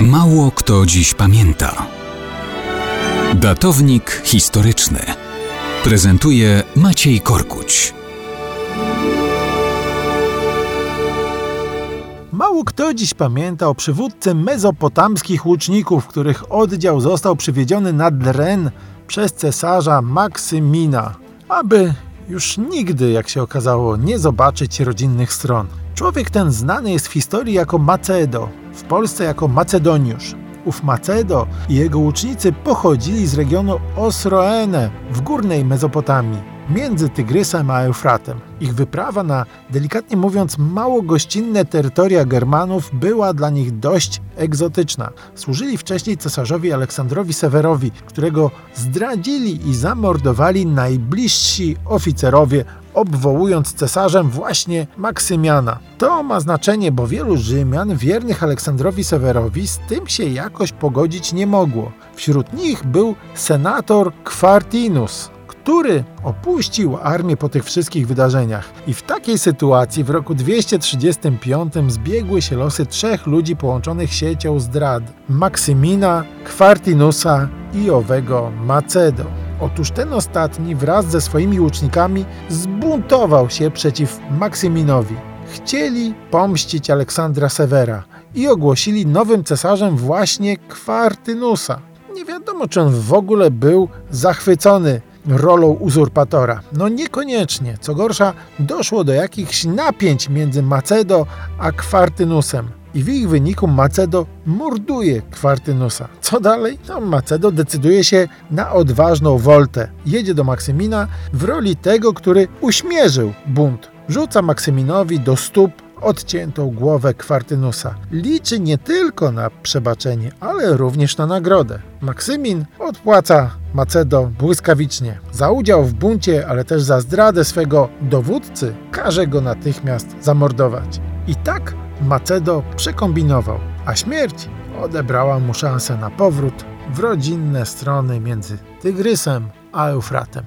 Mało kto dziś pamięta. Datownik historyczny prezentuje Maciej Korkuć. Mało kto dziś pamięta o przywódcy mezopotamskich łuczników, których oddział został przywiedziony nad Ren przez cesarza Maksymina, aby już nigdy, jak się okazało, nie zobaczyć rodzinnych stron. Człowiek ten znany jest w historii jako Macedo, w Polsce jako Macedoniusz. Ów Macedo i jego łucznicy pochodzili z regionu Osroene w górnej Mezopotamii między Tygrysem a Eufratem. Ich wyprawa na, delikatnie mówiąc, mało gościnne terytoria Germanów była dla nich dość egzotyczna. Służyli wcześniej cesarzowi Aleksandrowi Sewerowi, którego zdradzili i zamordowali najbliżsi oficerowie obwołując cesarzem właśnie Maksymiana. To ma znaczenie, bo wielu Rzymian wiernych Aleksandrowi Sewerowi z tym się jakoś pogodzić nie mogło. Wśród nich był senator Quartinus, który opuścił armię po tych wszystkich wydarzeniach. I w takiej sytuacji w roku 235 zbiegły się losy trzech ludzi połączonych siecią zdrad: Maksymina, Quartinusa i owego Macedo. Otóż ten ostatni wraz ze swoimi łucznikami zbuntował się przeciw Maksyminowi. Chcieli pomścić Aleksandra Severa i ogłosili nowym cesarzem właśnie Quartynusa. Nie wiadomo, czy on w ogóle był zachwycony rolą uzurpatora. No niekoniecznie. Co gorsza, doszło do jakichś napięć między Macedo a Kwartynusem. I w ich wyniku Macedo morduje Kwartynusa. Co dalej? No, Macedo decyduje się na odważną woltę. Jedzie do Maksymina w roli tego, który uśmierzył bunt. Rzuca Maksyminowi do stóp odciętą głowę Kwartynusa. Liczy nie tylko na przebaczenie, ale również na nagrodę. Maksymin odpłaca Macedo błyskawicznie. Za udział w buncie, ale też za zdradę swego dowódcy, każe go natychmiast zamordować. I tak Macedo przekombinował, a śmierć odebrała mu szansę na powrót w rodzinne strony między Tygrysem a Eufratem.